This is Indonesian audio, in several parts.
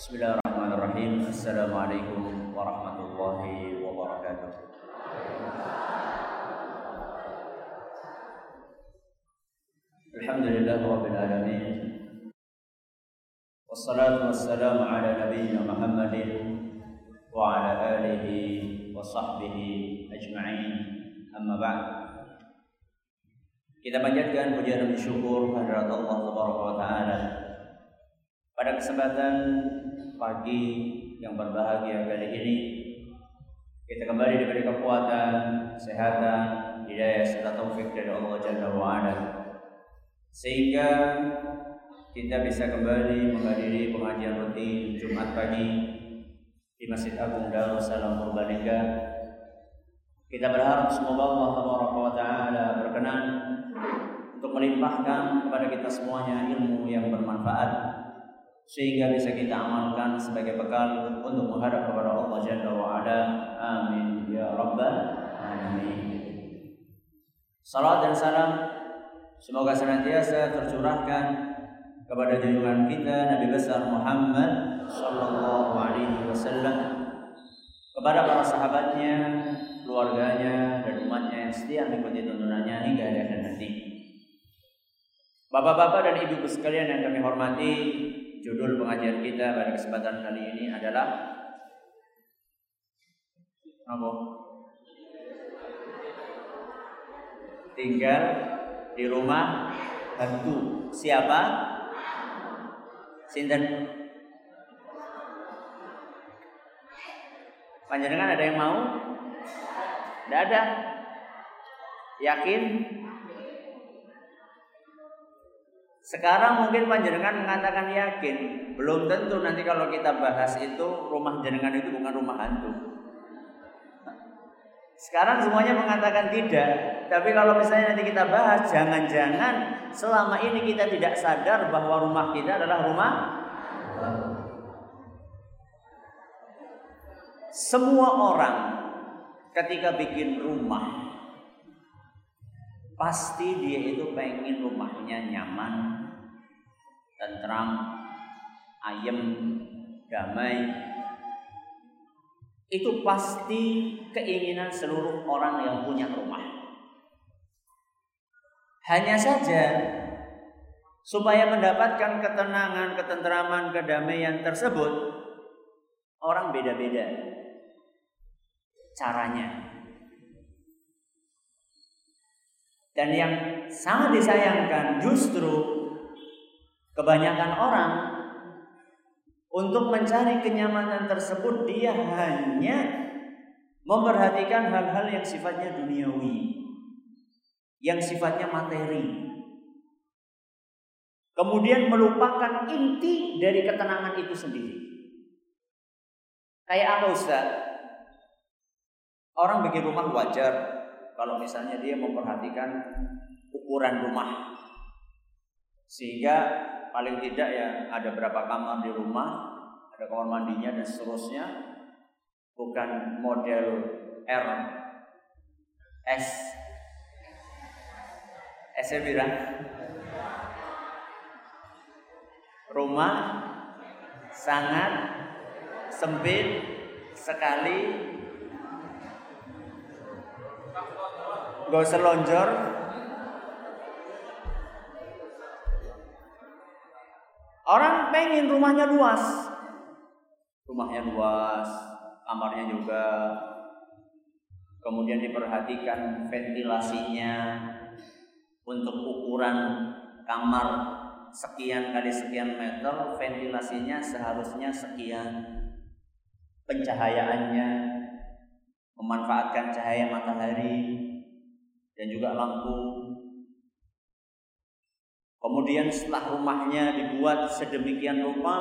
Bismillahirrahmanirrahim. Assalamualaikum warahmatullahi wabarakatuh. Alhamdulillah rabbil alamin. Wassalatu wassalamu ala nabiyyina Muhammadin wa ala alihi wa sahbihi ajma'in. Amma ba'd. Kita panjatkan puja dan syukur kehadirat Allah Subhanahu wa taala. Pada kesempatan pagi yang berbahagia kali ini kita kembali diberi kekuatan, kesehatan, hidayah serta taufik dari Allah Jalla wa ala. Sehingga kita bisa kembali menghadiri pengajian rutin Jumat pagi di Masjid Agung Darussalam Purbalingga. Kita berharap semoga Allah taala berkenan untuk melimpahkan kepada kita semuanya ilmu yang bermanfaat sehingga bisa kita amalkan sebagai bekal untuk menghadap kepada Allah Jalla wa ala. Amin ya rabbal alamin. Salam dan salam semoga senantiasa tercurahkan kepada junjungan kita Nabi besar Muhammad sallallahu alaihi wasallam kepada para sahabatnya, keluarganya dan umatnya yang setia mengikuti tuntunannya hingga akhir nanti. Bapak-bapak dan ibu-ibu sekalian yang kami hormati, Judul pengajian kita pada kesempatan kali ini adalah apa? Tinggal di rumah hantu. Siapa? Sinten? Panjenengan ada yang mau? Tidak ada. Yakin? Sekarang mungkin panjenengan mengatakan yakin, belum tentu nanti kalau kita bahas itu rumah jenengan itu bukan rumah hantu. Sekarang semuanya mengatakan tidak, tapi kalau misalnya nanti kita bahas, jangan-jangan selama ini kita tidak sadar bahwa rumah kita adalah rumah semua orang ketika bikin rumah pasti dia itu pengen rumahnya nyaman, tentram, ayem, damai. Itu pasti keinginan seluruh orang yang punya rumah. Hanya saja supaya mendapatkan ketenangan, ketentraman, kedamaian tersebut orang beda-beda caranya. Dan yang sangat disayangkan justru kebanyakan orang untuk mencari kenyamanan tersebut dia hanya memperhatikan hal-hal yang sifatnya duniawi, yang sifatnya materi. Kemudian melupakan inti dari ketenangan itu sendiri. Kayak apa Ustaz? Orang bikin rumah wajar, kalau misalnya dia memperhatikan ukuran rumah sehingga paling tidak ya ada berapa kamar di rumah ada kamar mandinya dan seterusnya. Bukan model R S. S bilang rumah sangat sempit sekali. Gak usah lonjor. Orang pengen rumahnya luas. Rumahnya luas, kamarnya juga. Kemudian diperhatikan ventilasinya untuk ukuran kamar sekian kali sekian meter, ventilasinya seharusnya sekian. Pencahayaannya memanfaatkan cahaya matahari dan juga lampu. Kemudian setelah rumahnya dibuat sedemikian rupa,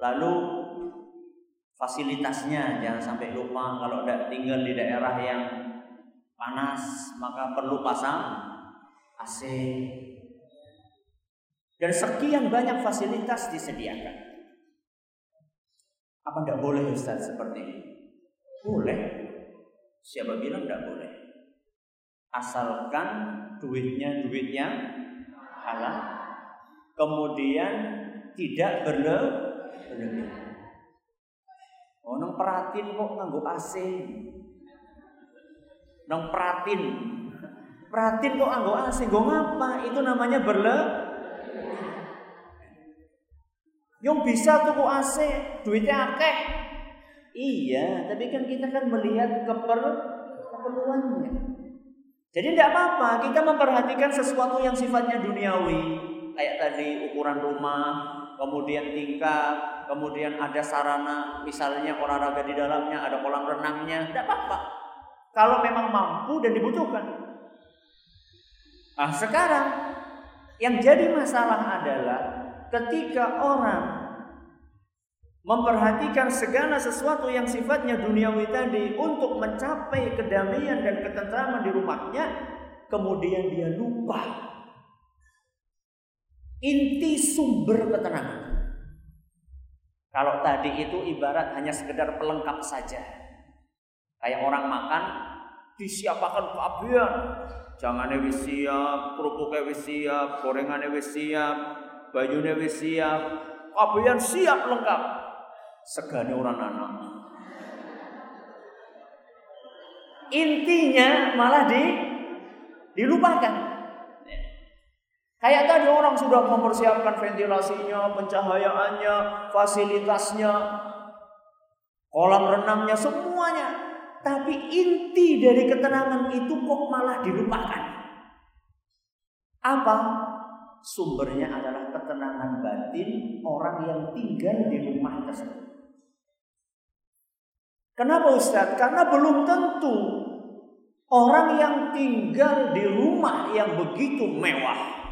lalu fasilitasnya jangan sampai lupa kalau tinggal di daerah yang panas maka perlu pasang AC dan sekian banyak fasilitas disediakan. Apa tidak boleh Ustaz seperti ini? Boleh. Siapa bilang tidak boleh? asalkan duitnya duit yang halal kemudian tidak berlebihan peratin kok nganggo AC. Nang peratin. Peratin kok nganggo AC, nggo ngapa? Itu namanya berle Yang bisa tuku AC, duitnya akeh. Iya, tapi kan kita kan melihat keper keperluannya. Jadi tidak apa-apa, kita memperhatikan sesuatu yang sifatnya duniawi, kayak tadi ukuran rumah, kemudian tingkat, kemudian ada sarana, misalnya olahraga di dalamnya, ada kolam renangnya, tidak apa-apa. Kalau memang mampu dan dibutuhkan. Nah, sekarang yang jadi masalah adalah ketika orang memperhatikan segala sesuatu yang sifatnya duniawi tadi untuk mencapai kedamaian dan ketentraman di rumahnya, kemudian dia lupa inti sumber ketenangan. Kalau tadi itu ibarat hanya sekedar pelengkap saja. Kayak orang makan disiapkan kabian. Jangan wis siap, kerupuknya wis siap, gorengannya wis siap, bajunya wis siap, kabian siap lengkap. Segane orang anak. Intinya malah di dilupakan. Kayak tadi orang sudah mempersiapkan ventilasinya, pencahayaannya, fasilitasnya, kolam renangnya, semuanya. Tapi inti dari ketenangan itu kok malah dilupakan. Apa? Sumbernya adalah ketenangan batin orang yang tinggal di rumah tersebut. Kenapa Ustadz? Karena belum tentu orang yang tinggal di rumah yang begitu mewah.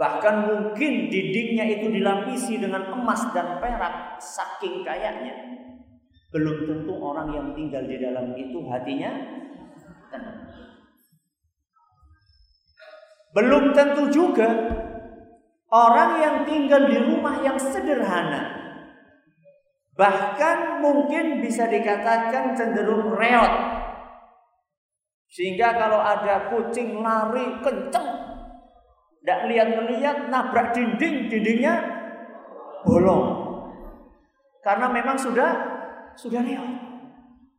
Bahkan mungkin dindingnya itu dilapisi dengan emas dan perak saking kayanya. Belum tentu orang yang tinggal di dalam itu hatinya tenang. Belum tentu juga orang yang tinggal di rumah yang sederhana Bahkan mungkin bisa dikatakan cenderung reot. Sehingga kalau ada kucing lari kenceng, tidak lihat-lihat nabrak dinding, dindingnya bolong. Karena memang sudah sudah reot.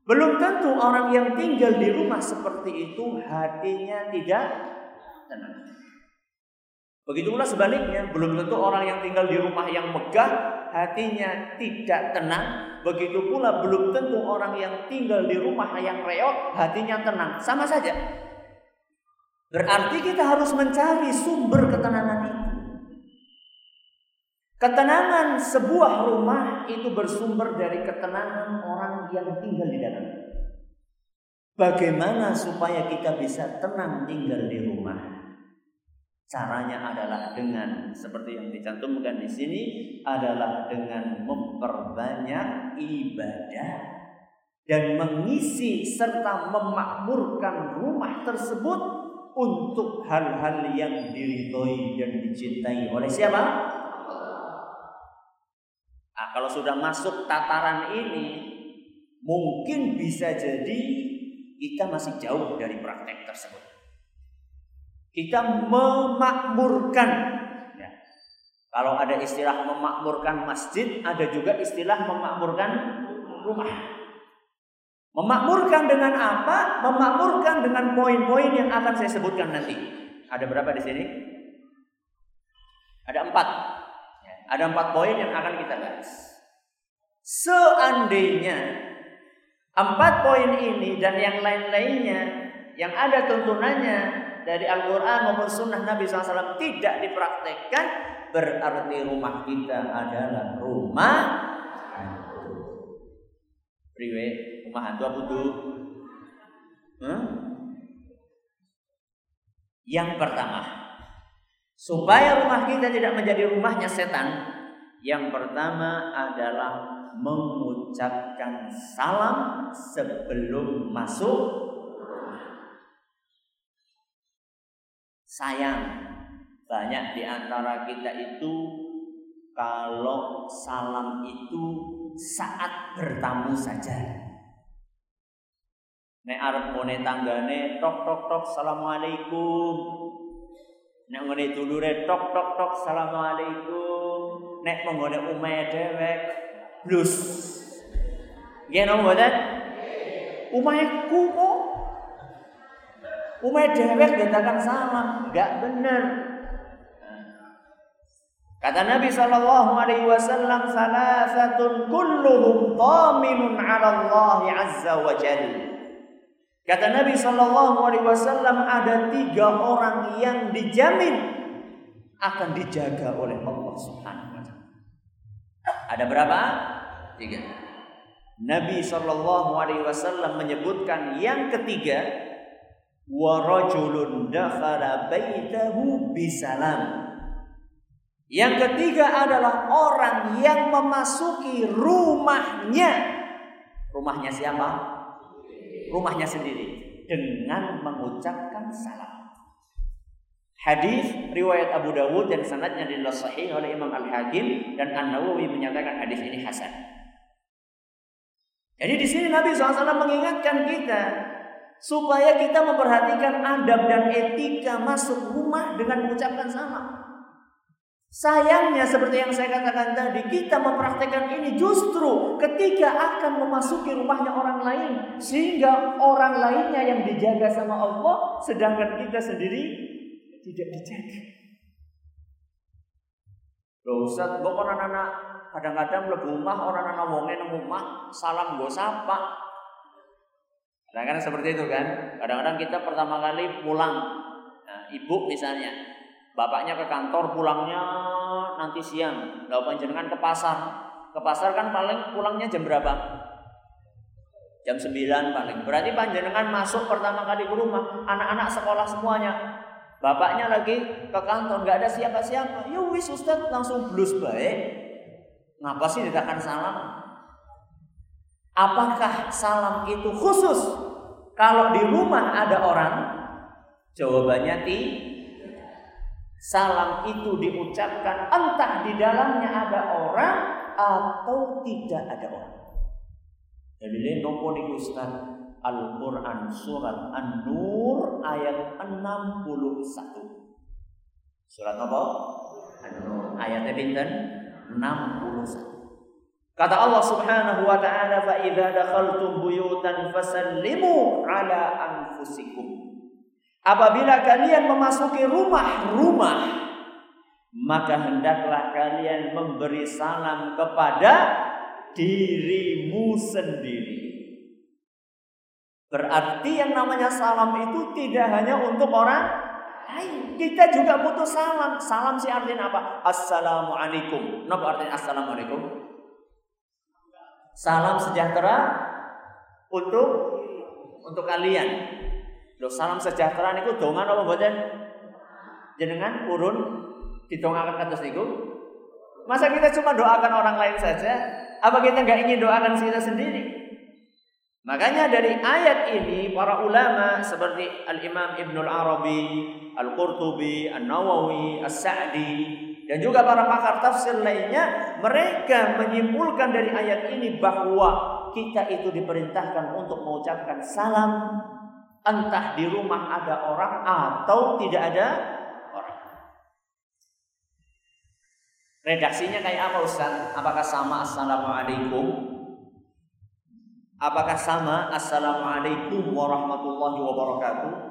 Belum tentu orang yang tinggal di rumah seperti itu hatinya tidak tenang. Begitu pula sebaliknya, belum tentu orang yang tinggal di rumah yang megah hatinya tidak tenang, begitu pula belum tentu orang yang tinggal di rumah yang reot hatinya tenang. Sama saja. Berarti kita harus mencari sumber ketenangan itu. Ketenangan sebuah rumah itu bersumber dari ketenangan orang yang tinggal di dalam. Bagaimana supaya kita bisa tenang tinggal di rumah? Caranya adalah dengan seperti yang dicantumkan di sini adalah dengan memperbanyak ibadah dan mengisi serta memakmurkan rumah tersebut untuk hal-hal yang diridhoi dan dicintai oleh siapa? Nah, kalau sudah masuk tataran ini mungkin bisa jadi kita masih jauh dari praktek tersebut. Kita memakmurkan. Ya. Kalau ada istilah memakmurkan masjid, ada juga istilah memakmurkan rumah. Memakmurkan dengan apa? Memakmurkan dengan poin-poin yang akan saya sebutkan nanti. Ada berapa di sini? Ada empat. Ya, ada empat poin yang akan kita bahas. Seandainya empat poin ini dan yang lain-lainnya yang ada tuntunannya dari Al-Quran maupun Sunnah Nabi SAW tidak dipraktekkan, berarti rumah kita adalah rumah. Priwe, rumah hantu apa tuh? Yang pertama, supaya rumah kita tidak menjadi rumahnya setan, yang pertama adalah mengucapkan salam sebelum masuk sayang. Banyak di antara kita itu kalau salam itu saat bertamu saja. Nek arep ngone tanggane tok tok tok assalamualaikum. Nek ngone dulure tok tok tok assalamualaikum. Nek menggone umahe dewek blus. Nggih napa mboten? Umayku kok. Umay dewek dadakan salam, enggak bener. Kata Nabi sallallahu alaihi wasallam salasatun kulluhum dhaminun 'ala Allah azza wa jalla. Kata Nabi sallallahu alaihi wasallam ada tiga orang yang dijamin akan dijaga oleh Allah Subhanahu wa taala. Ada berapa? Tiga. Nabi sallallahu alaihi wasallam menyebutkan yang ketiga wa rajulun dakhala baitahu bisalam yang ketiga adalah orang yang memasuki rumahnya. Rumahnya siapa? Rumahnya sendiri dengan mengucapkan salam. Hadis riwayat Abu Dawud dan sanadnya adalah sahih oleh Imam Al Hakim dan An Nawawi menyatakan hadis ini hasan. Jadi di sini Nabi SAW mengingatkan kita supaya kita memperhatikan adab dan etika masuk rumah dengan mengucapkan salam. Sayangnya seperti yang saya katakan tadi, kita mempraktekkan ini justru ketika akan memasuki rumahnya orang lain. Sehingga orang lainnya yang dijaga sama Allah, sedangkan kita sendiri tidak dijaga. Loh Ustaz, kok orang anak kadang-kadang lebih rumah, orang anak wonge rumah, salam gue sapa. Kadang-kadang seperti itu kan. Kadang-kadang kita pertama kali pulang, nah, ibu misalnya, Bapaknya ke kantor, pulangnya nanti siang. Lalu panjenengan ke pasar. Ke pasar kan paling pulangnya jam berapa? Jam 9 paling. Berarti panjenengan masuk pertama kali ke rumah, anak-anak sekolah semuanya. Bapaknya lagi ke kantor, nggak ada siapa-siapa. Ya wis Ustaz langsung blus baik. Ngapa sih tidak salam? Apakah salam itu khusus kalau di rumah ada orang? Jawabannya tidak salam itu diucapkan entah di dalamnya ada orang atau tidak ada orang. Jadi nopo niku Al-Quran Surat An-Nur ayat 61 Surat apa? An-Nur Ayatnya pinten? 61 Kata Allah Subhanahu wa taala, "Fa idza dakhaltum buyutan fasallimu ala anfusikum." Apabila kalian memasuki rumah-rumah, maka hendaklah kalian memberi salam kepada dirimu sendiri. Berarti yang namanya salam itu tidak hanya untuk orang lain. Kita juga butuh salam. Salam sih artinya apa? Assalamualaikum. Kenapa artinya Assalamualaikum? Salam sejahtera untuk untuk kalian. Lo salam sejahtera niku dongan apa mboten? Jenengan urun didongakan ke atas niku? Masa kita cuma doakan orang lain saja? Apa kita nggak ingin doakan kita sendiri? Makanya dari ayat ini para ulama seperti Al-Imam Ibnul Arabi, Al-Qurtubi, An-Nawawi, As-Sa'di dan juga para pakar tafsir lainnya mereka menyimpulkan dari ayat ini bahwa kita itu diperintahkan untuk mengucapkan salam Entah di rumah ada orang atau tidak ada orang. Redaksinya kayak apa Ustaz? Apakah sama Assalamualaikum? Apakah sama Assalamualaikum warahmatullahi wabarakatuh?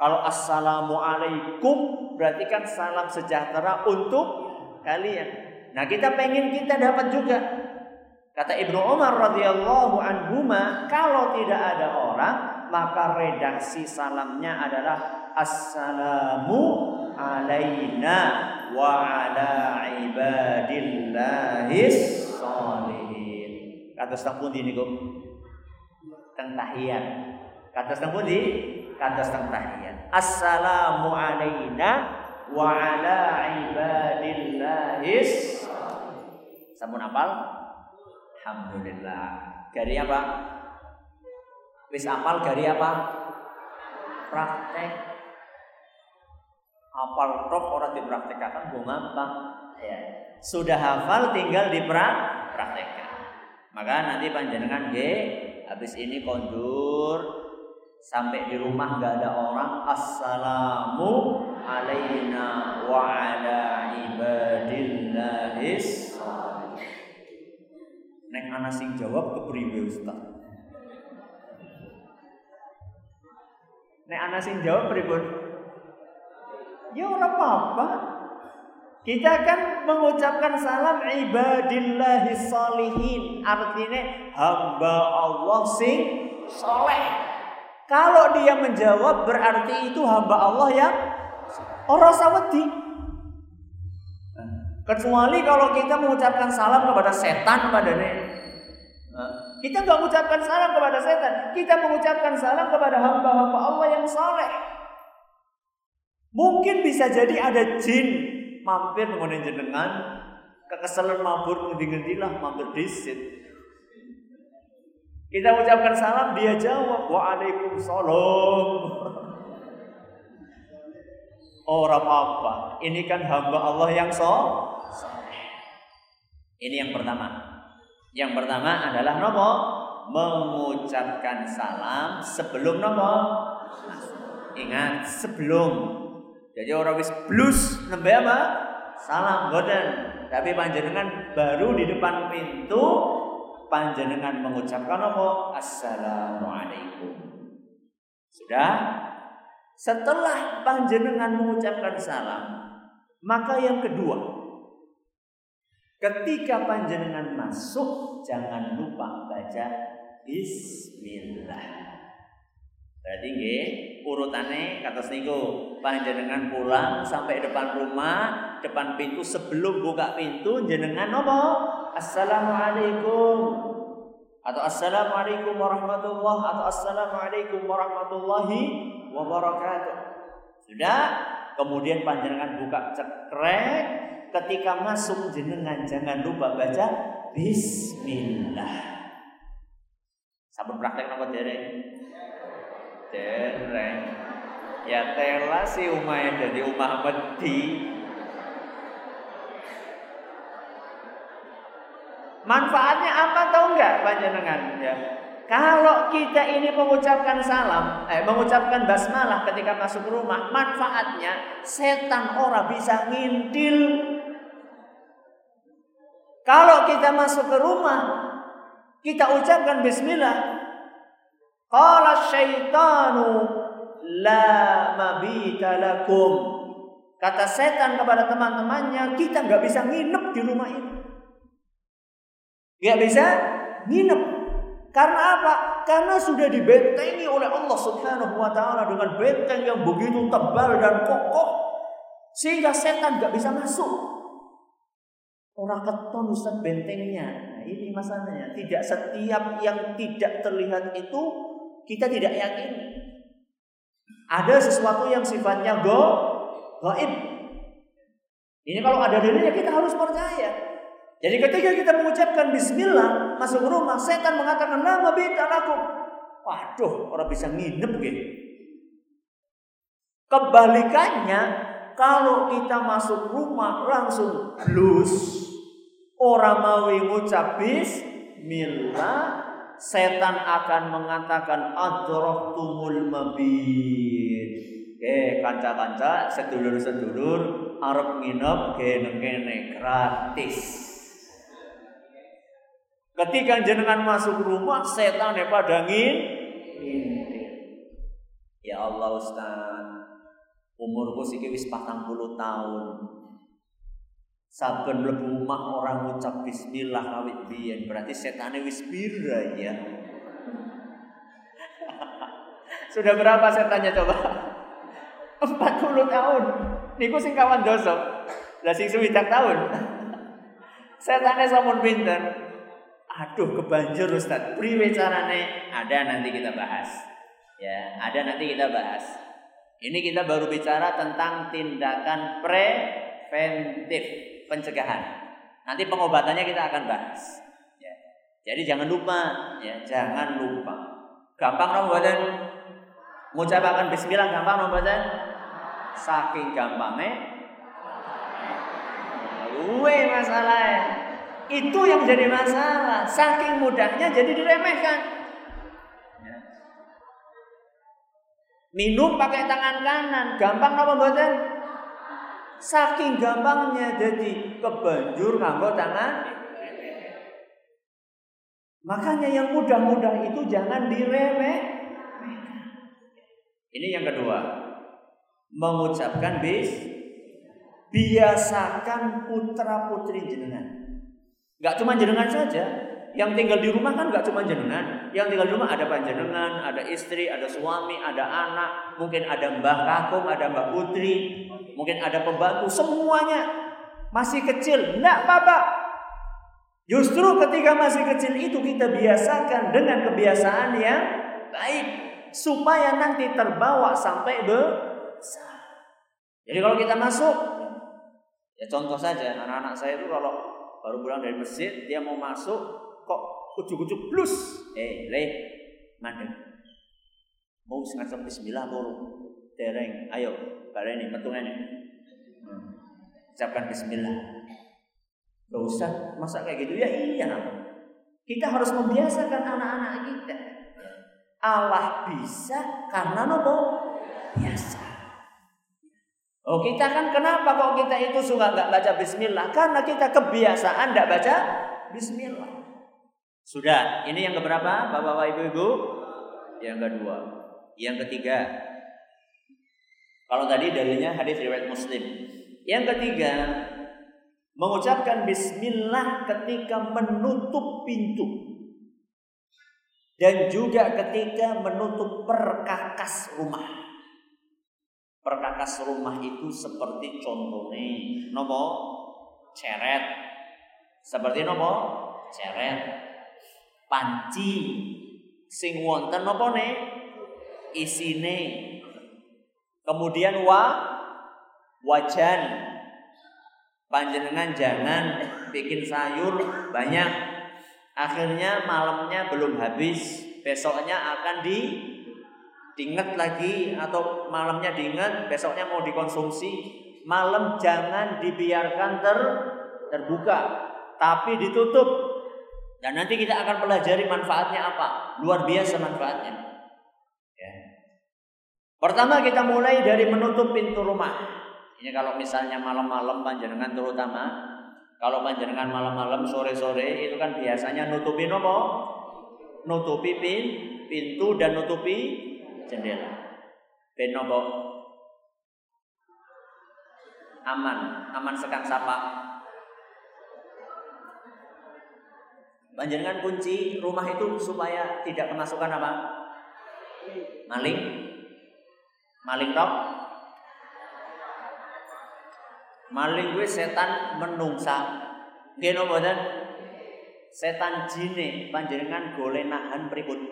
Kalau Assalamualaikum berarti kan salam sejahtera untuk kalian. Nah kita pengen kita dapat juga. Kata Ibnu Umar radhiyallahu anhu, kalau tidak ada orang, maka redaksi salamnya adalah Assalamu alaina wa ala ibadillahis salihin. Kata setengah pundi niku? Teng tahiyat. Kata setengah pundi? Kata setengah tahiyat. Assalamu alaina wa ala ibadillahis Sampun apal? Alhamdulillah. Dari apa? Wis apal dari apa? Praktek. Apal tok orang dipraktekkan gue gampang. Ya. Sudah hafal tinggal dipraktekkan. Maka nanti panjenengan G habis ini kondur sampai di rumah nggak ada orang assalamu alaina wa ala ibadillahis Nek ana sing jawab kepriwe Ustaz? Nek ana sing jawab pripun? Ya ora apa-apa. Kita kan mengucapkan salam ibadillahi salihin. Artinya hamba Allah sing soleh. Kalau dia menjawab berarti itu hamba Allah yang orang sawati. Kecuali kalau kita mengucapkan salam kepada setan pada kita nggak mengucapkan salam kepada setan, kita mengucapkan salam kepada hamba-hamba Allah yang soleh. Mungkin bisa jadi ada jin mampir mengenai jenengan, kekesalan mabur ngendi-ngendilah mampir disit. Kita ucapkan salam, dia jawab, Waalaikumsalam. Orang apa? Ini kan hamba Allah yang so ini yang pertama. Yang pertama adalah nopo mengucapkan salam sebelum nopo ingat sebelum jadi orang wis plus nembe apa salam boten tapi panjenengan baru di depan pintu panjenengan mengucapkan apa? Assalamualaikum. Sudah? Setelah panjenengan mengucapkan salam maka yang kedua Ketika panjenengan masuk jangan lupa baca bismillah. Berarti nggih urutane kata niku panjenengan pulang sampai depan rumah, depan pintu sebelum buka pintu jenengan apa? Assalamualaikum atau assalamualaikum warahmatullahi atau assalamualaikum warahmatullahi wabarakatuh. Sudah? Kemudian panjenengan buka cekrek ketika masuk jenengan jangan lupa baca bismillah. Sampun praktek napa dereng? Dereng. Ya tela si umay jadi umah. Manfaatnya apa tahu nggak panjenengan ya? Kalau kita ini mengucapkan salam, eh, mengucapkan basmalah ketika masuk rumah, manfaatnya setan orang bisa ngintil kalau kita masuk ke rumah, kita ucapkan bismillah. Qala syaitanu la mabita lakum. Kata setan kepada teman-temannya, kita nggak bisa nginep di rumah ini. Nggak bisa nginep. Karena apa? Karena sudah dibentengi oleh Allah Subhanahu wa taala dengan benteng yang begitu tebal dan kokoh sehingga setan nggak bisa masuk. Orang keton Ustaz bentengnya. Nah, ini masalahnya. Tidak setiap yang tidak terlihat itu kita tidak yakin. Ada sesuatu yang sifatnya go, gaib. Ini kalau ada dalilnya kita harus percaya. Jadi ketika kita mengucapkan bismillah masuk rumah, setan mengatakan nama bita aku. Waduh, orang bisa nginep gitu. Kebalikannya, kalau kita masuk rumah langsung blus, Orang mau ngucap bismillah, setan akan mengatakan tumul mabit. Eh kanca-kanca sedulur-sedulur arep nginep kene-kene gratis. Ketika jenengan masuk rumah, setan ya pada ngin. Ya Allah Ustaz, umurku sih wis 40 tahun. Saben mlebu omah orang ngucap bismillah kawit biyen, berarti setane wis pira ya. Sudah berapa setannya coba? 40 tahun. Niku sing kawan dosa. Lah sing suwidak tahun. Setane sampun pinter. Aduh kebanjur Ustaz. Priwe carane? Ada nanti kita bahas. Ya, ada nanti kita bahas. Ini kita baru bicara tentang tindakan preventif pencegahan. Nanti pengobatannya kita akan bahas. Ya. Jadi jangan lupa, ya jangan lupa. Gampang badan mengucapkan Bismillah gampang badan. Saking gampangnya. Gue masalahnya. Itu yang jadi masalah. Saking mudahnya jadi diremehkan. Ya. Minum pakai tangan kanan, gampang apa badan? Saking gampangnya jadi kebanjur nganggo tangan Makanya yang mudah-mudah itu jangan diremeh. Ini yang kedua. Mengucapkan bis biasakan putra putri jenengan. Gak cuma jenengan saja, yang tinggal di rumah kan gak cuma jenengan. Yang tinggal di rumah ada panjenengan, ada istri, ada suami, ada anak, mungkin ada mbah kakung, ada mbah putri, mungkin ada pembantu, semuanya masih kecil. Enggak apa-apa, Justru ketika masih kecil itu kita biasakan dengan kebiasaan yang baik supaya nanti terbawa sampai besar. Jadi kalau kita masuk, ya contoh saja anak-anak saya itu kalau baru pulang dari masjid dia mau masuk kok ujuk-ujuk plus, eh le mana? Mau sengaja Bismillah mau dereng, ayo metung ini, hmm. ucapkan Bismillah. Gak usah masa kayak gitu ya iya. Kita harus membiasakan anak-anak kita. Allah bisa karena nopo biasa. Oh kita kan kenapa kok kita itu suka nggak baca Bismillah? Karena kita kebiasaan nggak baca Bismillah. Sudah, ini yang keberapa, bapak-bapak, ibu-ibu? Yang kedua, yang ketiga. Kalau tadi dalilnya hadis riwayat Muslim. Yang ketiga, mengucapkan bismillah ketika menutup pintu dan juga ketika menutup perkakas rumah. Perkakas rumah itu seperti contohnya nopo ceret. Seperti nopo ceret. Panci sing wonten nopo ne isine. Kemudian wa wajan Panjenengan jangan bikin sayur banyak. Akhirnya malamnya belum habis, besoknya akan di diingat lagi atau malamnya diingat, besoknya mau dikonsumsi. Malam jangan dibiarkan ter terbuka, tapi ditutup. Dan nanti kita akan pelajari manfaatnya apa. Luar biasa manfaatnya. Ya. Pertama kita mulai dari menutup pintu rumah. Ini kalau misalnya malam-malam panjenengan terutama kalau panjenengan malam-malam sore-sore itu kan biasanya nutupi nopo? Nutupi pin, pintu dan nutupi jendela. Ben nopo? Aman, aman sekang sapa. Panjenengan kunci rumah itu supaya tidak kemasukan apa? Maling. Maling tok Maling gue setan menungsa. Nggih napa Setan jine panjenengan golek nahan pripun?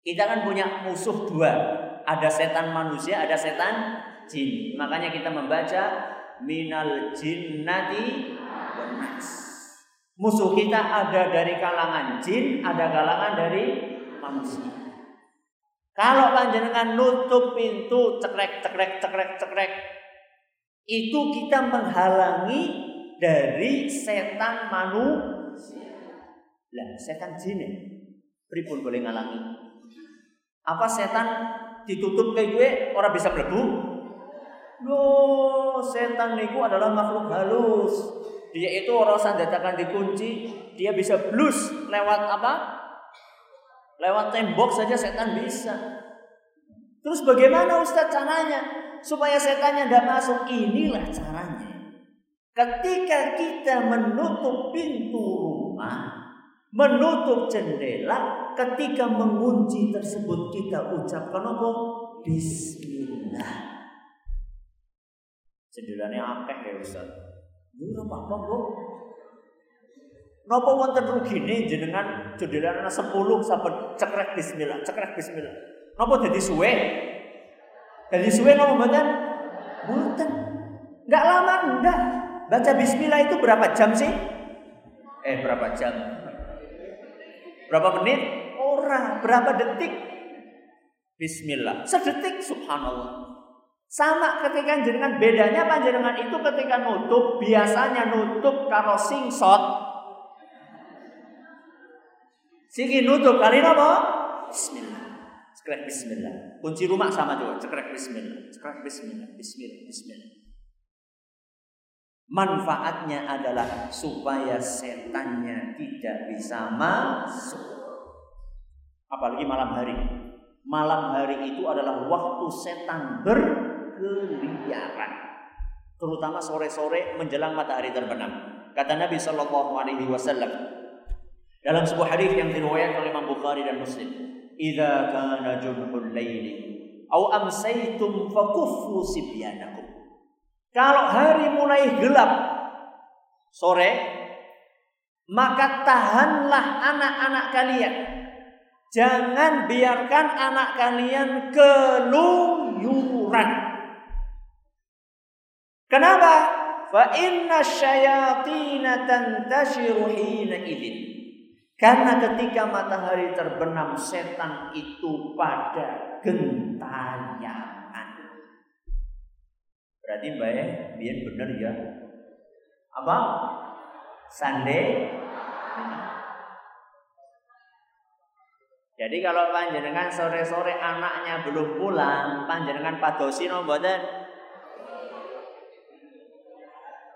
Kita kan punya musuh dua. Ada setan manusia, ada setan jin. Makanya kita membaca minal jinnati wanas. Musuh kita ada dari kalangan jin, ada kalangan dari manusia. Kalau panjenengan nutup pintu cekrek cekrek cekrek cekrek itu kita menghalangi dari setan manusia. Lah setan jin pripun boleh ngalangi? Apa setan ditutup kayak gue orang bisa mlebu? Loh, setan itu adalah makhluk halus. Dia itu orang sandatakan dikunci, dia bisa blus lewat apa? Lewat tembok saja setan bisa. Terus bagaimana Ustaz caranya? Supaya setannya tidak masuk. Inilah caranya. Ketika kita menutup pintu rumah, menutup jendela, ketika mengunci tersebut kita ucapkan apa? Bismillah. Jendelanya akeh ya Ustaz. Ini apa-apa, Bu? Napa wonten rugine jenengan jendelana 10 saben cekrek bismillah, cekrek bismillah. Napa dadi suwe? Dadi suwe napa mboten? Mboten. Enggak lama enggak. Baca bismillah itu berapa jam sih? Eh berapa jam? Berapa menit? Orang berapa detik? Bismillah. Sedetik subhanallah. Sama ketika jenengan bedanya panjenengan itu ketika nutup biasanya nutup karo singsot Siki nutup kali apa? Bismillah. Cekrek bismillah. Kunci rumah sama juga, cekrek bismillah. Cekrek bismillah. Bismillah, bismillah. Manfaatnya adalah supaya setannya tidak bisa masuk. Apalagi malam hari. Malam hari itu adalah waktu setan berkeliaran. Terutama sore-sore menjelang matahari terbenam. Kata Nabi Shallallahu Alaihi Wasallam dalam sebuah hadis yang diriwayatkan oleh Imam Bukhari dan Muslim, "Idza kana jumhul laili au amsaytum fakuffu sibyanakum." Kalau hari mulai gelap sore, maka tahanlah anak-anak kalian. Jangan biarkan anak kalian keluyuran. Kenapa? fa inna syayatina tantashiru hina idin. Karena ketika matahari terbenam setan itu pada gentayangan. Berarti mbak ya, biar bener ya. Apa? Sande. Jadi kalau panjenengan sore-sore anaknya belum pulang, panjenengan padosi no mboten?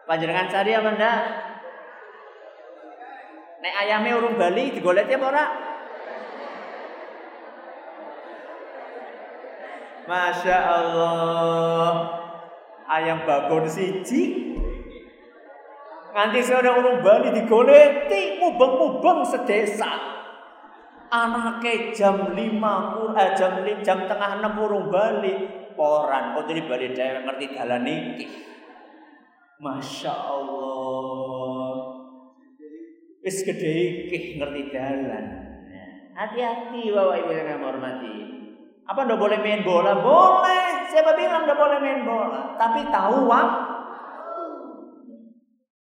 Panjenengan cari apa ndak? Nek ayame urung Bali digoleki apa ora? Masya Allah Ayam babon siji. Nganti sore urung Bali digoleti Mubeng-mubeng sedesa. Anaknya jam 5 eh, jam, jam tengah 6 urung Bali. Poran Kok jadi Bali dewek ngerti dalan iki Masya Allah. Wis gede iki ngerti jalan. Hati-hati Bapak Ibu yang hormati. Apa ndak boleh main bola? Boleh. Siapa bilang ndak boleh main bola? Tapi tahu waktu.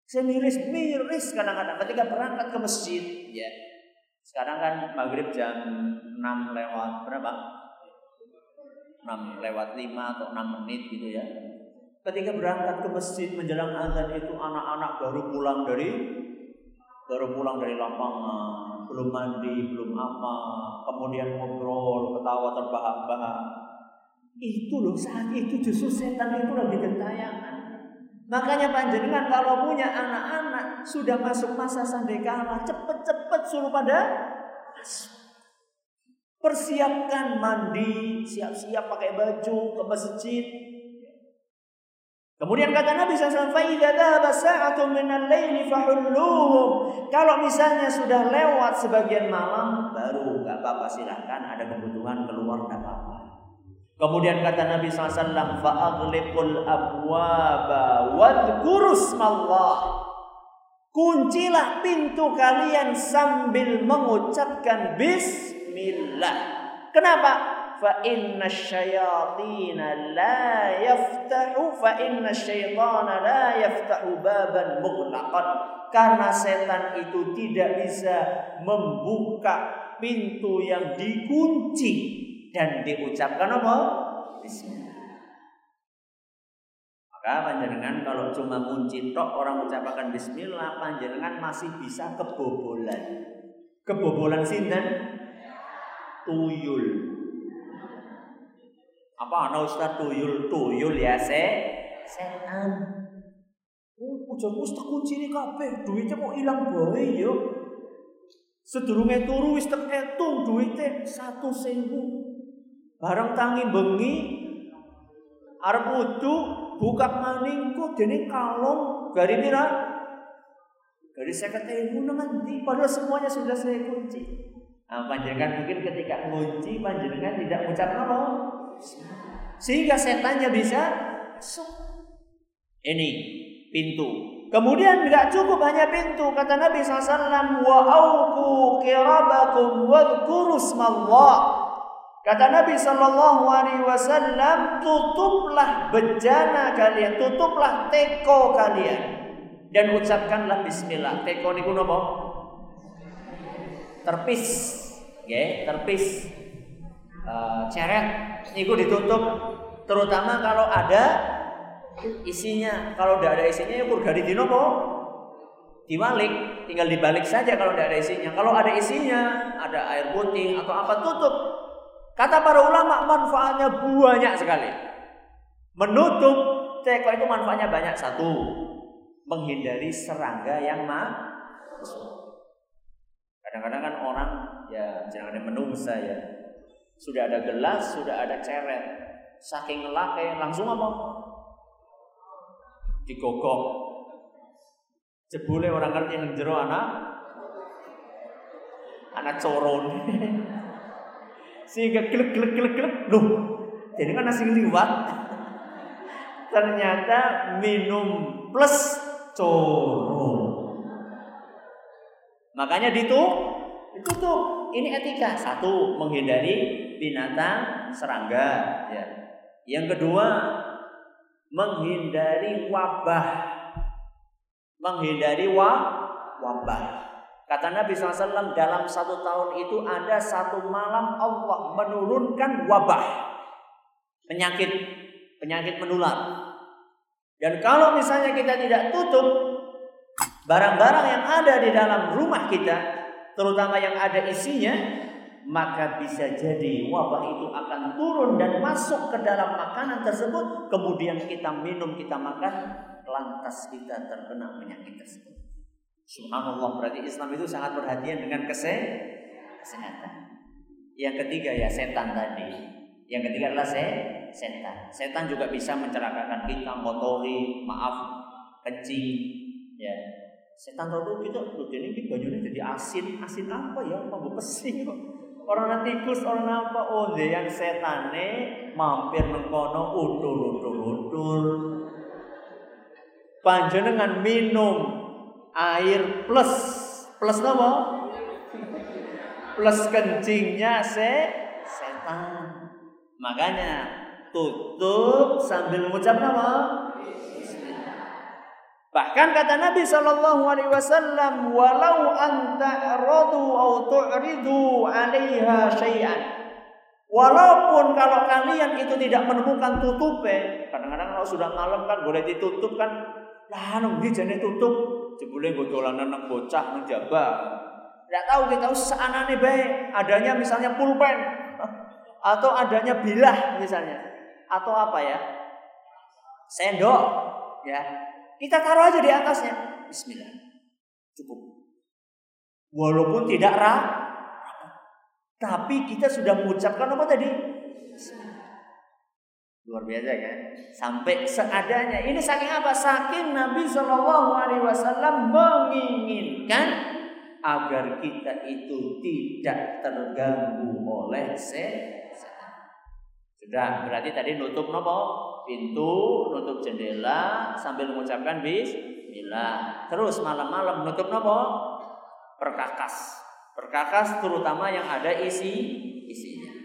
Saya miris-miris kadang-kadang ketika berangkat ke masjid. Ya. Sekarang kan maghrib jam 6 lewat berapa? 6 lewat 5 atau 6 menit gitu ya. Ketika berangkat ke masjid menjelang azan itu anak-anak baru pulang dari baru pulang dari lapangan, belum mandi, belum apa, kemudian ngobrol, ketawa terbahak-bahak. Itu loh saat itu justru setan itu lagi gentayangan. Makanya panjenengan kalau punya anak-anak sudah masuk masa sandekala, cepet-cepet suruh pada Persiapkan mandi, siap-siap pakai baju ke masjid, Kemudian kata Nabi SAW, فَإِذَا ذَهَبَ سَاعَةٌ مِنَ اللَّيْلِ فَحُلُّوهُمْ Kalau misalnya sudah lewat sebagian malam, baru nggak apa-apa silahkan ada kebutuhan keluar nggak apa-apa. Kemudian kata Nabi SAW, فَأَغْلِقُ الْأَبْوَابَ وَذْكُرُ اللَّهِ Kuncilah pintu kalian sambil mengucapkan Bismillah. Kenapa? Syayatina la yaftahu fa inna syaitana la yaftahu baban mughlaqan karena setan itu tidak bisa membuka pintu yang dikunci dan diucapkan apa? Bismillah. Maka panjenengan kalau cuma kunci tok orang ucapkan bismillah panjenengan masih bisa kebobolan. Kebobolan sinten? Tuyul. Apa ana ustaz tuyul tuyul ya se setan. Oh, ujar wis tak kuncine kabeh, duitnya kok ilang bae yo. Sedurunge turu wis tak etung duite 1000. Barang tangi bengi arep wudu buka maning kok dene kalong gari pira? Gari saya ewu nanti padahal semuanya sudah saya kunci. Nah, panjenengan mungkin ketika kunci panjenengan tidak ucap apa? Sehingga setannya bisa masuk. Ini pintu. Kemudian tidak cukup hanya pintu. Kata Nabi SAW, wa auku kirabakum wadhkuru Kata Nabi Shallallahu Alaihi Wasallam, tutuplah bejana kalian, tutuplah teko kalian, dan ucapkanlah Bismillah. Teko niku nopo? Terpis, ya, terpis uh, ceret itu ditutup terutama kalau ada isinya. Kalau tidak ada isinya ya kurgari dinopo diwalik tinggal dibalik saja kalau tidak ada isinya. Kalau ada isinya ada air putih atau apa tutup. Kata para ulama manfaatnya banyak sekali. Menutup teko itu manfaatnya banyak. Satu menghindari serangga yang ma Kadang-kadang kan orang ya jangan menungsa ya. Sudah ada gelas, sudah ada ceret. Saking ngelake langsung apa? Digogok. Jebule orang ngerti yang jero anak anak coron. Sehingga gelek gelek gelek gelek. Loh, jadi kan nasi liwat. Ternyata minum plus coro. Makanya ditutup, ditutup. Ini etika. Satu, menghindari binatang serangga. Ya. Yang kedua, menghindari wabah. Menghindari wa, wabah. Kata Nabi SAW dalam satu tahun itu ada satu malam Allah menurunkan wabah. Penyakit, penyakit menular. Dan kalau misalnya kita tidak tutup barang-barang yang ada di dalam rumah kita, terutama yang ada isinya, maka bisa jadi wabah itu akan turun dan masuk ke dalam makanan tersebut, kemudian kita minum, kita makan, lantas kita terkena penyakit tersebut. Subhanallah, berarti Islam itu sangat perhatian dengan kesehatan. Yang ketiga ya setan tadi. Yang ketiga adalah se setan. Setan juga bisa mencerakakan kita, motori, maaf, kencing, ya Setan tahu kita loh ini bajunya jadi asin, asin apa ya? Apa pesing? Orang nanti tikus, orang apa? Oh, yang setane mampir mengkono utur utur utur. Panjenengan minum air plus plus apa? Plus kencingnya se setan. Makanya tutup sambil mengucap nama Bahkan kata Nabi Shallallahu Alaihi Wasallam, walau anta rodu atau tu'ridu alaiha syai'an. Walaupun kalau kalian itu tidak menemukan tutupe, kadang-kadang kalau sudah malam kan boleh ditutup kan, lah nunggu jadi tutup, jebule gue dolanan nang bocah nang jaba. Tidak tahu kita nih baik, adanya misalnya pulpen. Atau adanya bilah misalnya, atau apa ya, sendok, ya kita taruh aja di atasnya. Bismillah. Cukup. Walaupun tidak ra, tapi kita sudah mengucapkan apa tadi? Luar biasa kan? Sampai seadanya. Ini saking apa? Saking Nabi Shallallahu Alaihi Wasallam menginginkan agar kita itu tidak terganggu oleh setan. Sudah berarti tadi nutup nopo pintu, nutup jendela sambil mengucapkan bismillah. Terus malam-malam nutup nopo? Perkakas. Perkakas terutama yang ada isi isinya.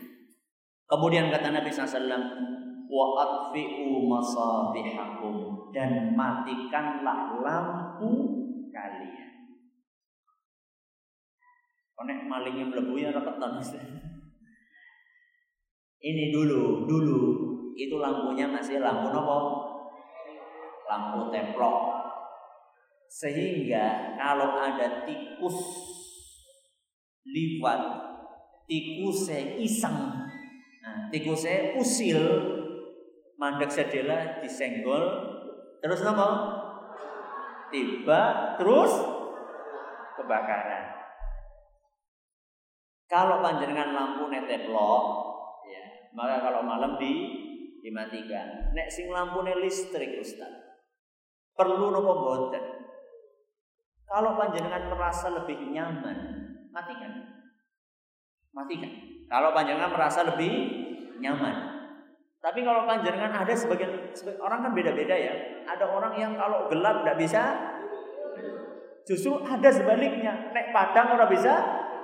Kemudian kata Nabi SAW, wa atfi'u masabihakum dan matikanlah lampu kalian. Konek malingnya melebu ya reketan. Ini dulu, dulu. Itu lampunya masih lampu nopo? Lampu templok. Sehingga kalau ada tikus liwat tikus iseng. Nah, tikus usil mandek sedela disenggol terus nopo? Tiba terus kebakaran. Kalau panjenengan lampu neteplok maka kalau malam di dimatikan. Nek sing lampune listrik Ustaz. Perlu nopo boten? Kalau panjenengan merasa lebih nyaman, matikan. Matikan. Kalau panjenengan merasa lebih nyaman. Tapi kalau panjenengan ada sebagian, sebagian orang kan beda-beda ya. Ada orang yang kalau gelap tidak bisa Justru ada sebaliknya. Nek padang orang bisa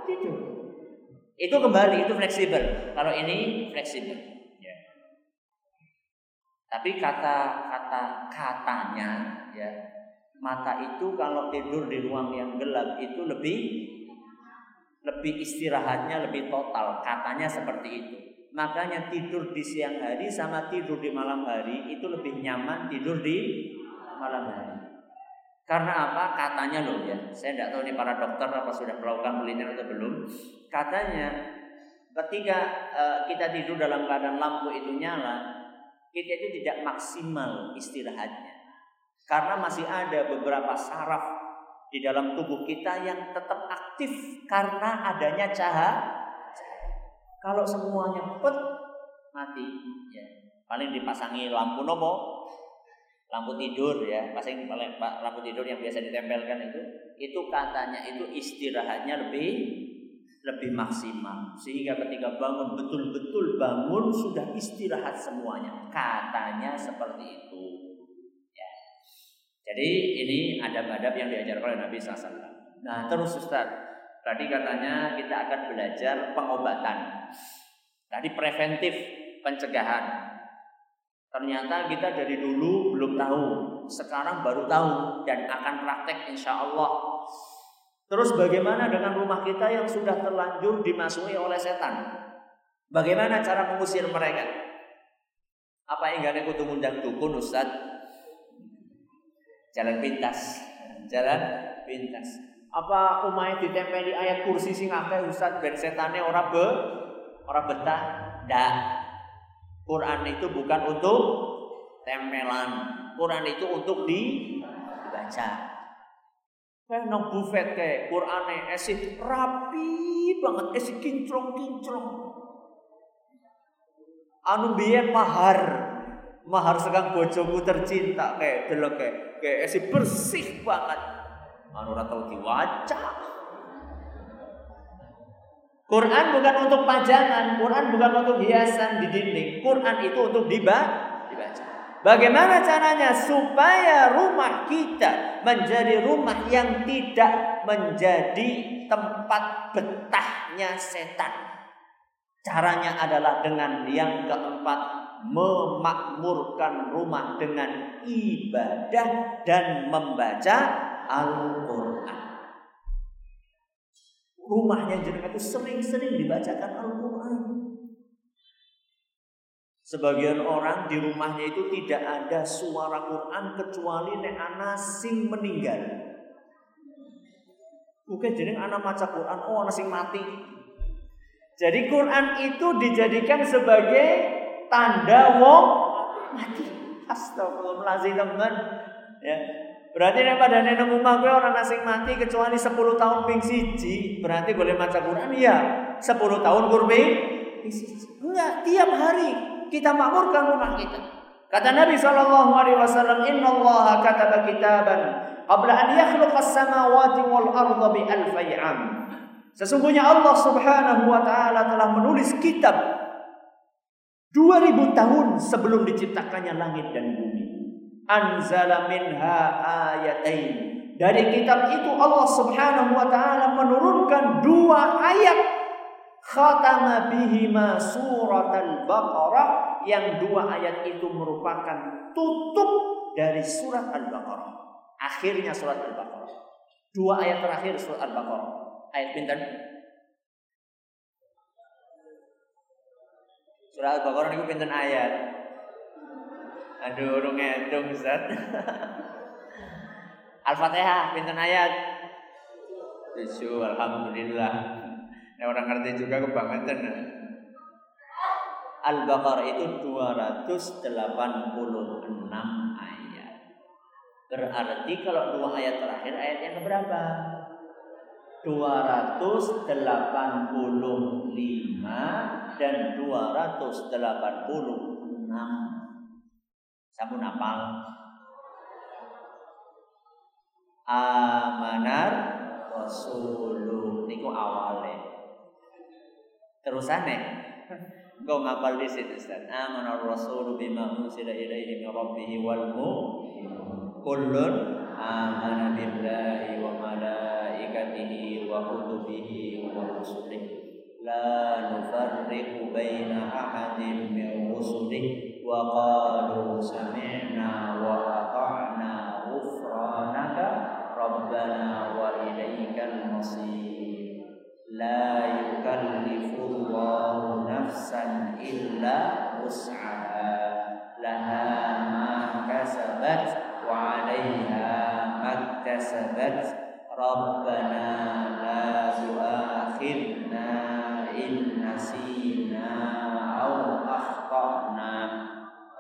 tidur. Itu kembali, itu fleksibel. Kalau ini fleksibel. Tapi kata kata katanya ya mata itu kalau tidur di ruang yang gelap itu lebih lebih istirahatnya lebih total. Katanya seperti itu. Makanya tidur di siang hari sama tidur di malam hari itu lebih nyaman tidur di malam hari karena apa katanya loh ya saya tidak tahu ini para dokter apa sudah melakukan penelitian atau belum katanya ketika uh, kita tidur dalam keadaan lampu itu nyala kita itu tidak maksimal istirahatnya. Karena masih ada beberapa saraf di dalam tubuh kita yang tetap aktif karena adanya cahaya. Kalau semuanya pet mati, ya. paling dipasangi lampu nopo, lampu tidur ya, paling lampu tidur yang biasa ditempelkan itu, itu katanya itu istirahatnya lebih lebih maksimal. Sehingga ketika bangun betul-betul bangun sudah istirahat semuanya. Katanya seperti itu. Ya. jadi ini adab-adab yang diajarkan oleh Nabi SAW nah terus Ustaz tadi katanya kita akan belajar pengobatan. Tadi preventif pencegahan ternyata kita dari dulu belum tahu sekarang baru tahu dan akan praktek insya Allah Terus bagaimana dengan rumah kita yang sudah terlanjur dimasuki oleh setan? Bagaimana cara mengusir mereka? Apa gak kudu ngundang dukun Ustaz? Jalan pintas. Jalan pintas. Apa umai ditempeli ayat kursi sing akeh Ustaz ben setane ora be ora betah? Ndak. Quran itu bukan untuk tempelan. Quran itu untuk dibaca. Kayak nang buffet kayak Qur'ane esih rapi banget, esih kinclong-kinclong. Anu biyen mahar, mahar sekarang bojoku tercinta kayak delok kayak kayak esih bersih banget. Anu ora tau diwaca. Quran bukan untuk pajangan, Quran bukan untuk hiasan di dinding. Quran itu untuk dibaca. Bagaimana caranya supaya rumah kita menjadi rumah yang tidak menjadi tempat betahnya setan? Caranya adalah dengan yang keempat memakmurkan rumah dengan ibadah dan membaca Al-Qur'an. Rumahnya jenengan itu sering-sering dibacakan Al-Qur'an. Sebagian orang di rumahnya itu tidak ada suara Quran kecuali nek anak sing meninggal. Mungkin jadi anak maca Quran, oh anak sing mati. Jadi Quran itu dijadikan sebagai tanda wong mati. Astagfirullahaladzim teman. Ya. Berarti nek pada nenek rumah gue orang asing mati kecuali 10 tahun ping siji, berarti boleh maca Quran iya. 10 tahun kurbi Enggak, tiap hari kita makmurkan rumah kita. Kata Nabi sallallahu alaihi wasallam, "Inna Allah kataba kitaban qabla an yakhluqa as-samawati wal arda bi alfi am." Sesungguhnya Allah Subhanahu wa taala telah menulis kitab 2000 tahun sebelum diciptakannya langit dan bumi. Anzala minha ayatain. Dari kitab itu Allah Subhanahu wa taala menurunkan dua ayat khatama bihima surat al-Baqarah yang dua ayat itu merupakan tutup dari surat Al-Baqarah. Akhirnya surat Al-Baqarah. Dua ayat terakhir surat Al-Baqarah. Ayat pinten? Surat Al-Baqarah niku pinten ayat? Aduh, urung ngedung Ustaz. Al-Fatihah pinten ayat? Tujuh, alhamdulillah. Nah, orang ngerti juga kebangetan. Al-Baqarah itu 286 ayat. Berarti kalau dua ayat terakhir ayat yang berapa? 285 dan 286. Sampun apal. Amanar Rasuluh niku awalnya Terusane Engkau ngapal di situ Ustaz. Amana Rasul bima unsila ilaihi min rabbih wal kullun amana billahi wa malaikatihi wa kutubihi wa rusulihi. La nufarriqu baina ahadin min rusulihi وقالوا سمعنا وأطعنا غفرانك ربنا وإليك المصير. لا يكلف الله نفسا إلا وسعها لها ما كسبت وعليها ما اكتسبت. ربنا لا تؤاخذنا إن نسينا أو أخطأنا.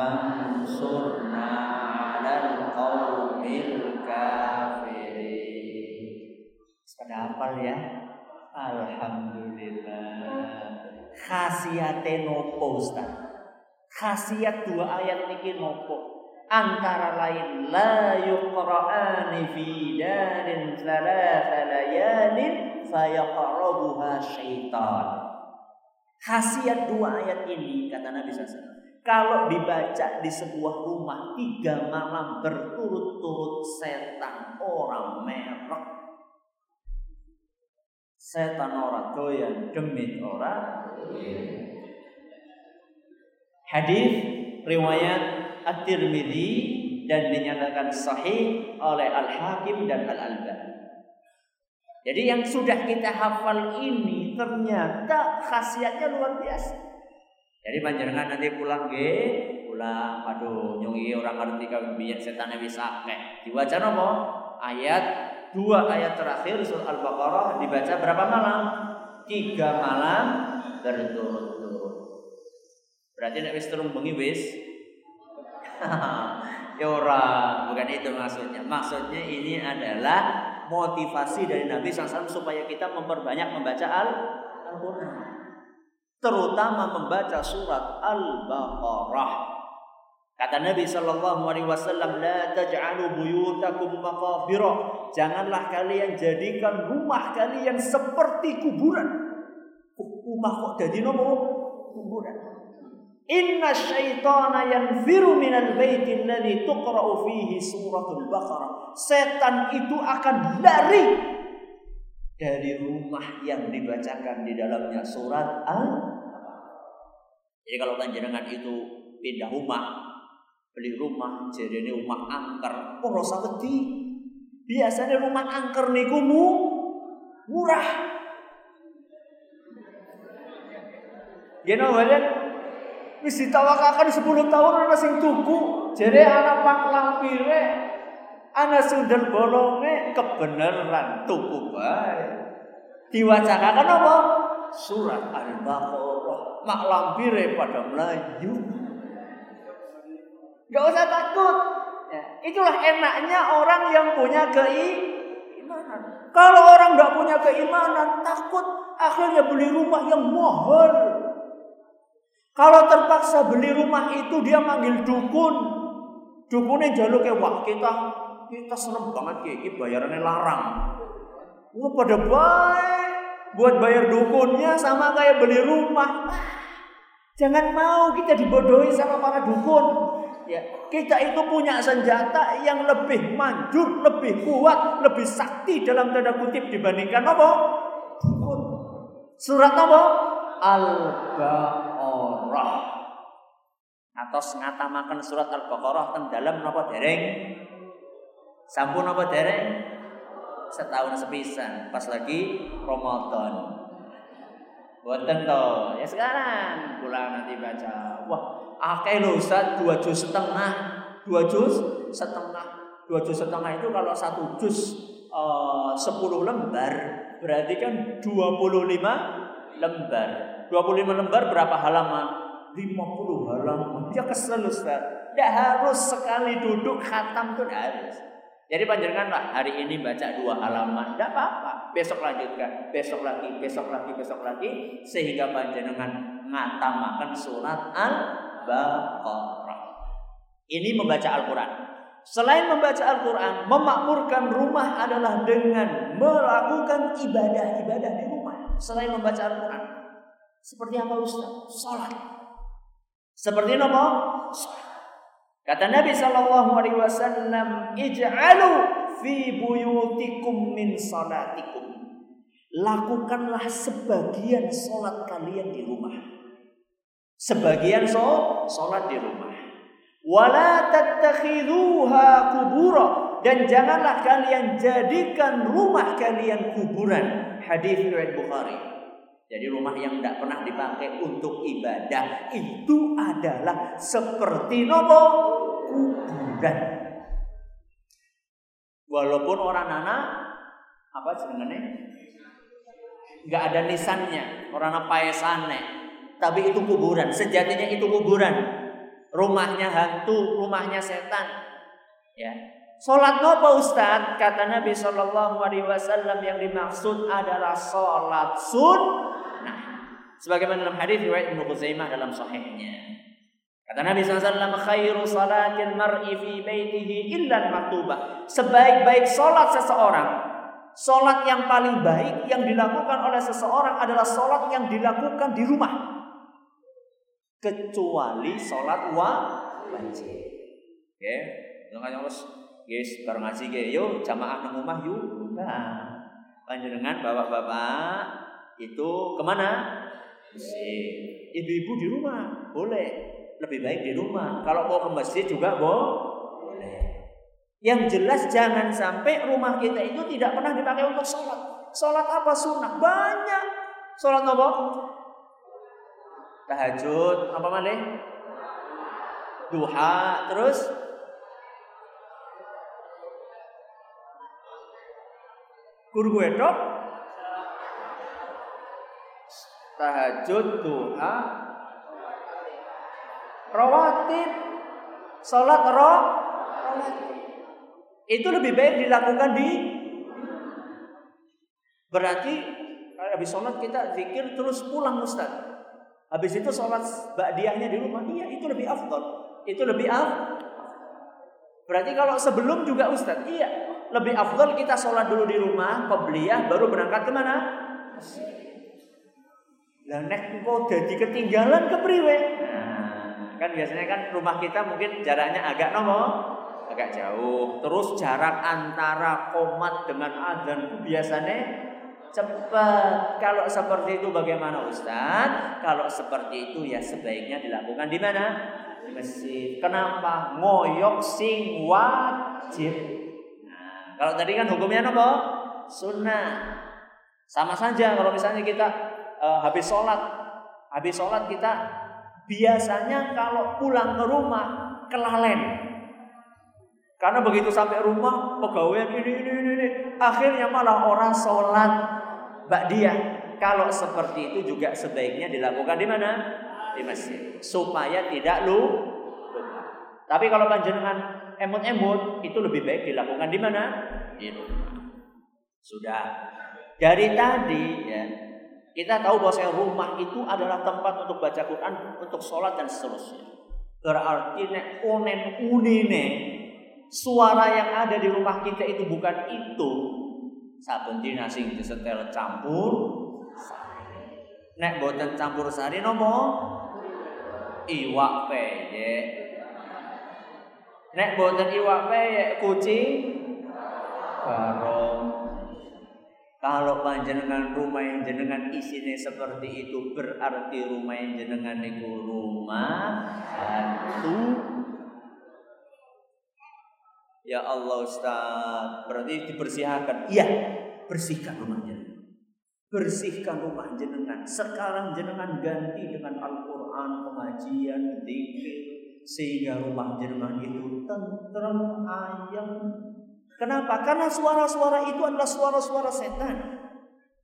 fansurna 'alal qaumil kafirin. Sudah hafal ya? Alhamdulillah. Khasiate nopo Ustaz? Khasiat dua ayat niki nopo? Antara lain la yuqra'ani fi darin thalatha layalin fayaqrabuha syaitan. Khasiat dua ayat ini kata Nabi sallallahu kalau dibaca di sebuah rumah tiga malam berturut-turut setan orang merah. Setan orang doyan demit orang Hadis riwayat At-Tirmidzi dan dinyatakan sahih oleh Al-Hakim dan Al-Albani. Jadi yang sudah kita hafal ini ternyata khasiatnya luar biasa. Jadi panjenengan nanti pulang ge, pulang aduh nyungi orang ngerti kalau biar setan bisa akeh. Diwaca apa? Ayat dua ayat terakhir surah Al-Baqarah dibaca berapa malam? Tiga malam berturut-turut. Berarti nek wis turun bengi wis ya ora, bukan itu maksudnya. Maksudnya ini adalah motivasi dari Nabi SAW supaya kita memperbanyak membaca Al-Quran. Terutama membaca surat Al-Baqarah. Kata Nabi Shallallahu Alaihi Wasallam, la taj'alu buyutakum maqabira. Janganlah kalian jadikan rumah kalian seperti kuburan. Rumah kok jadi nopo kuburan. Inna syaitana yanfiru minal baiti alladhi tuqra'u fihi suratul Baqarah. Setan itu akan lari dari rumah yang dibacakan di dalamnya surat Al Jadi kalau panjenengan itu pindah rumah, beli rumah, jadi ini rumah angker, oh rasa. Biasanya rumah angker niku murah. Gino balen wis ditawakaken 10 tahun ana sing tuku, jere anak pak lampire, ana sundel bolonge kebenaran tuku bae. Diwacakakan apa? Surat Al-Baqarah. Mak lampire pada melayu. Gak usah takut. Ya, itulah enaknya orang yang punya keimanan. Kalau orang nggak punya keimanan, takut akhirnya beli rumah yang mahal. Kalau terpaksa beli rumah itu dia manggil dukun. Dukunnya jaluk ke wah kita kita seneng banget kayak ini bayarannya larang. Wah pada baik buat bayar dukunnya sama kayak beli rumah. Jangan mau kita dibodohi sama para dukun. Ya, kita itu punya senjata yang lebih manjur, lebih kuat, lebih sakti dalam tanda kutip dibandingkan apa? Dukun. Surat apa? Al-Baqarah. Atos ngatamakan surat Al-Baqarah dalam napa dereng? Sampun napa dereng? Setahun sepisan pas lagi Ramadan. Boten to. Ya sekarang pulang nanti baca. Wah, akeh lho Ustaz, dua juz setengah. Dua juz setengah. Dua juz setengah itu kalau satu juz uh, 10 lembar berarti kan 25 lembar. 25 lembar berapa halaman? 50 halaman. Ya kesel Ustaz. Tidak harus sekali duduk khatam tidak harus. Jadi panjenengan lah hari ini baca dua halaman, tidak apa-apa. Besok lanjutkan, besok lagi, besok lagi, besok lagi, sehingga panjenengan ngatamakan surat Al-Baqarah. Ini membaca Al-Quran. Selain membaca Al-Quran, memakmurkan rumah adalah dengan melakukan ibadah-ibadah di rumah. Selain membaca Al-Quran. Seperti apa Ustaz? Salat. Seperti apa? Salat. Kata Nabi Shallallahu Alaihi Wasallam, ij'alu fi buyutikum min salatikum. Lakukanlah sebagian solat kalian di rumah. Sebagian so, solat di rumah. Wala tattakhiduha kubura dan janganlah kalian jadikan rumah kalian kuburan. Hadis riwayat Bukhari. Jadi rumah yang tidak pernah dipakai untuk ibadah itu adalah seperti nopo kuburan. Walaupun orang nana apa jenengane nggak ada nisannya, orang apa paesane, tapi itu kuburan. Sejatinya itu kuburan. Rumahnya hantu, rumahnya setan. Ya. Salat nopo Ustaz? Kata Nabi Shallallahu alaihi wasallam yang dimaksud adalah salat sunnah. Sebagaimana dalam hadis riwayat Ibnu Khuzaimah dalam sahihnya. Kata Nabi SAW, khairu salatil mar'i fi baitihi illa maktubah. Sebaik-baik solat seseorang, solat yang paling baik yang dilakukan oleh seseorang adalah solat yang dilakukan di rumah. Kecuali solat wajib. Oke, okay. Jangan harus guys bareng ngaji ge yo jamaah nang omah yuk. Nah, panjenengan bapak-bapak itu ke mana? Masjid. Ibu-ibu di rumah boleh lebih baik di rumah. Kalau mau ke masjid juga boleh. Yang jelas jangan sampai rumah kita itu tidak pernah dipakai untuk sholat. Sholat apa sunnah? Banyak. Sholat apa? Tahajud. Apa mana? Duha. Terus? Guru Tahajud, duha, rawatib, sholat roh, Itu lebih baik dilakukan di Berarti habis sholat kita zikir terus pulang Ustaz. Habis itu sholat ba'diyahnya di rumah. Iya itu lebih afdol. Itu lebih afdol. Berarti kalau sebelum juga Ustaz. Iya lebih afdol kita sholat dulu di rumah. Qobliyah baru berangkat ke mana? Lah nek kok jadi ketinggalan ke priwe. Nah, Kan biasanya kan rumah kita mungkin jaraknya agak nomo, agak jauh. Terus jarak antara komat dengan azan itu biasanya cepat. Kalau seperti itu bagaimana Ustaz? Kalau seperti itu ya sebaiknya dilakukan di mana? Di masjid. Kenapa? Ngoyok sing wajib. Nah, kalau tadi kan hukumnya nopo? Sunnah. Sama saja kalau misalnya kita uh, habis sholat, habis sholat kita biasanya kalau pulang ke rumah kelalen. Karena begitu sampai rumah pegawai ini ini ini, ini. akhirnya malah orang sholat dia. Kalau seperti itu juga sebaiknya dilakukan di mana? Di masjid supaya tidak lu. Tapi kalau panjenengan emut-emut itu lebih baik dilakukan di mana? Di rumah. Sudah. Dari tadi ya kita tahu bahwa rumah itu adalah tempat untuk baca Quran, untuk sholat dan seterusnya. Berarti nek unen unine suara yang ada di rumah kita itu bukan itu. Saben dina sing disetel campur Nek boten campur sari nopo? Iwak peye. Nek boten iwak peye kucing barong. Kalau panjenengan rumah yang jenengan isinya seperti itu berarti rumah yang jenengan itu rumah hantu. Ya Allah Ustaz, berarti dibersihkan. Iya, bersihkan rumah jenengan. Bersihkan rumah jenengan. Sekarang jenengan ganti dengan Al-Quran, pengajian, zikir. Sehingga rumah jenengan itu tentrem, ayam, Kenapa? Karena suara-suara itu adalah suara-suara setan.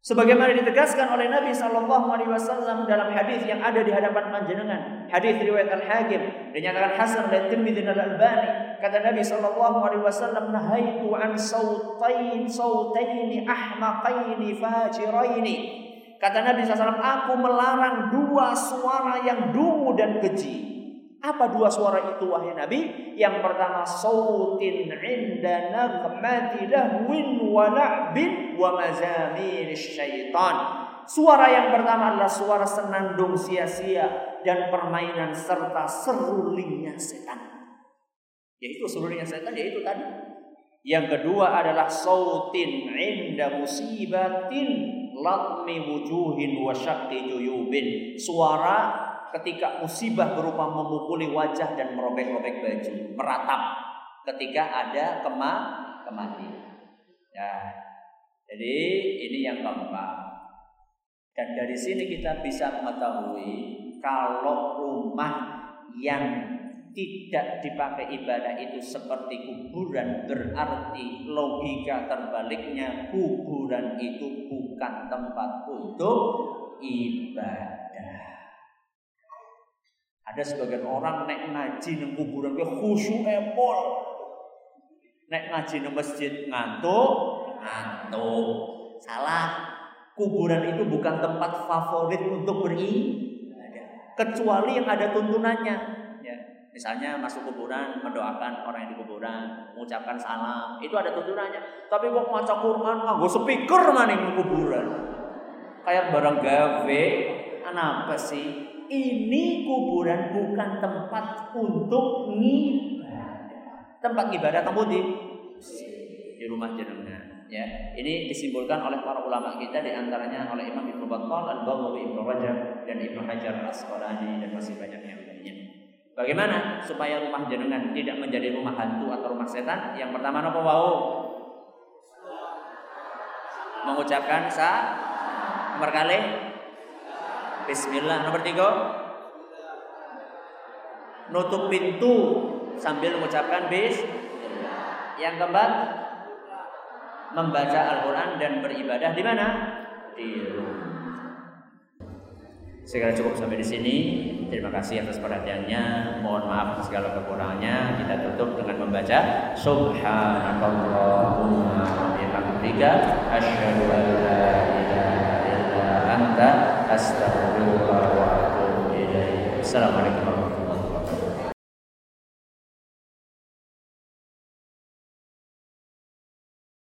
Sebagaimana ditegaskan oleh Nabi Shallallahu Alaihi Wasallam dalam hadis yang ada di hadapan panjenengan, hadis riwayat Al Hakim dinyatakan Hasan dan Tirmidzi dan Al Albani. Kata Nabi Shallallahu Alaihi Wasallam, "Nahaitu an sautain sautaini ahmaqaini fajiraini." Kata Nabi SAW, aku melarang dua suara yang dungu dan keji. Apa dua suara itu wahai Nabi? Yang pertama sautin inda naghmati lahwin wa la'bin wa mazamir syaitan. Suara yang pertama adalah suara senandung sia-sia dan permainan serta serulingnya setan. Yaitu serulingnya setan yaitu tadi. Yang kedua adalah sautin inda musibatin latmi wujuhin wa syaqqi. Suara ketika musibah berupa memukuli wajah dan merobek-robek baju, meratap ketika ada kema kematian. Ya. Jadi ini yang keempat. Dan dari sini kita bisa mengetahui kalau rumah yang tidak dipakai ibadah itu seperti kuburan berarti logika terbaliknya kuburan itu bukan tempat untuk ibadah. Ada sebagian orang nek ngaji nang kuburan ke khusyuk epol. Nek ngaji nang masjid ngantuk, ngantuk. Salah. Kuburan itu bukan tempat favorit untuk beribadah. Kecuali yang ada tuntunannya. Ya. Misalnya masuk kuburan, mendoakan orang yang di kuburan, mengucapkan salam, itu ada tuntunannya. Tapi kok maca Quran nganggo speaker maning kuburan. Kayak barang gawe, apa sih? Ini kuburan bukan tempat untuk ngibadah. Tempat ibadah kamu di di rumah jenengan ya. Ini disimpulkan oleh para ulama kita di antaranya oleh Imam Ibnu Battal Al-Baghawi Ibnu Rajab dan Ibnu Hajar Asqalani dan masih banyak yang lainnya. Bagaimana supaya rumah jenengan tidak menjadi rumah hantu atau rumah setan? Yang pertama apa wau? Mengucapkan sa nomor kali Bismillah nomor tiga nutup pintu sambil mengucapkan bis yang keempat membaca Al-Quran dan beribadah di mana? Di rumah. Segera cukup sampai di sini. Terima kasih atas perhatiannya. Mohon maaf segala kekurangannya. Kita tutup dengan membaca Subhanakallahumma wa bihamdika asyhadu an la ilaha illa anta astaghfiruka wa atubu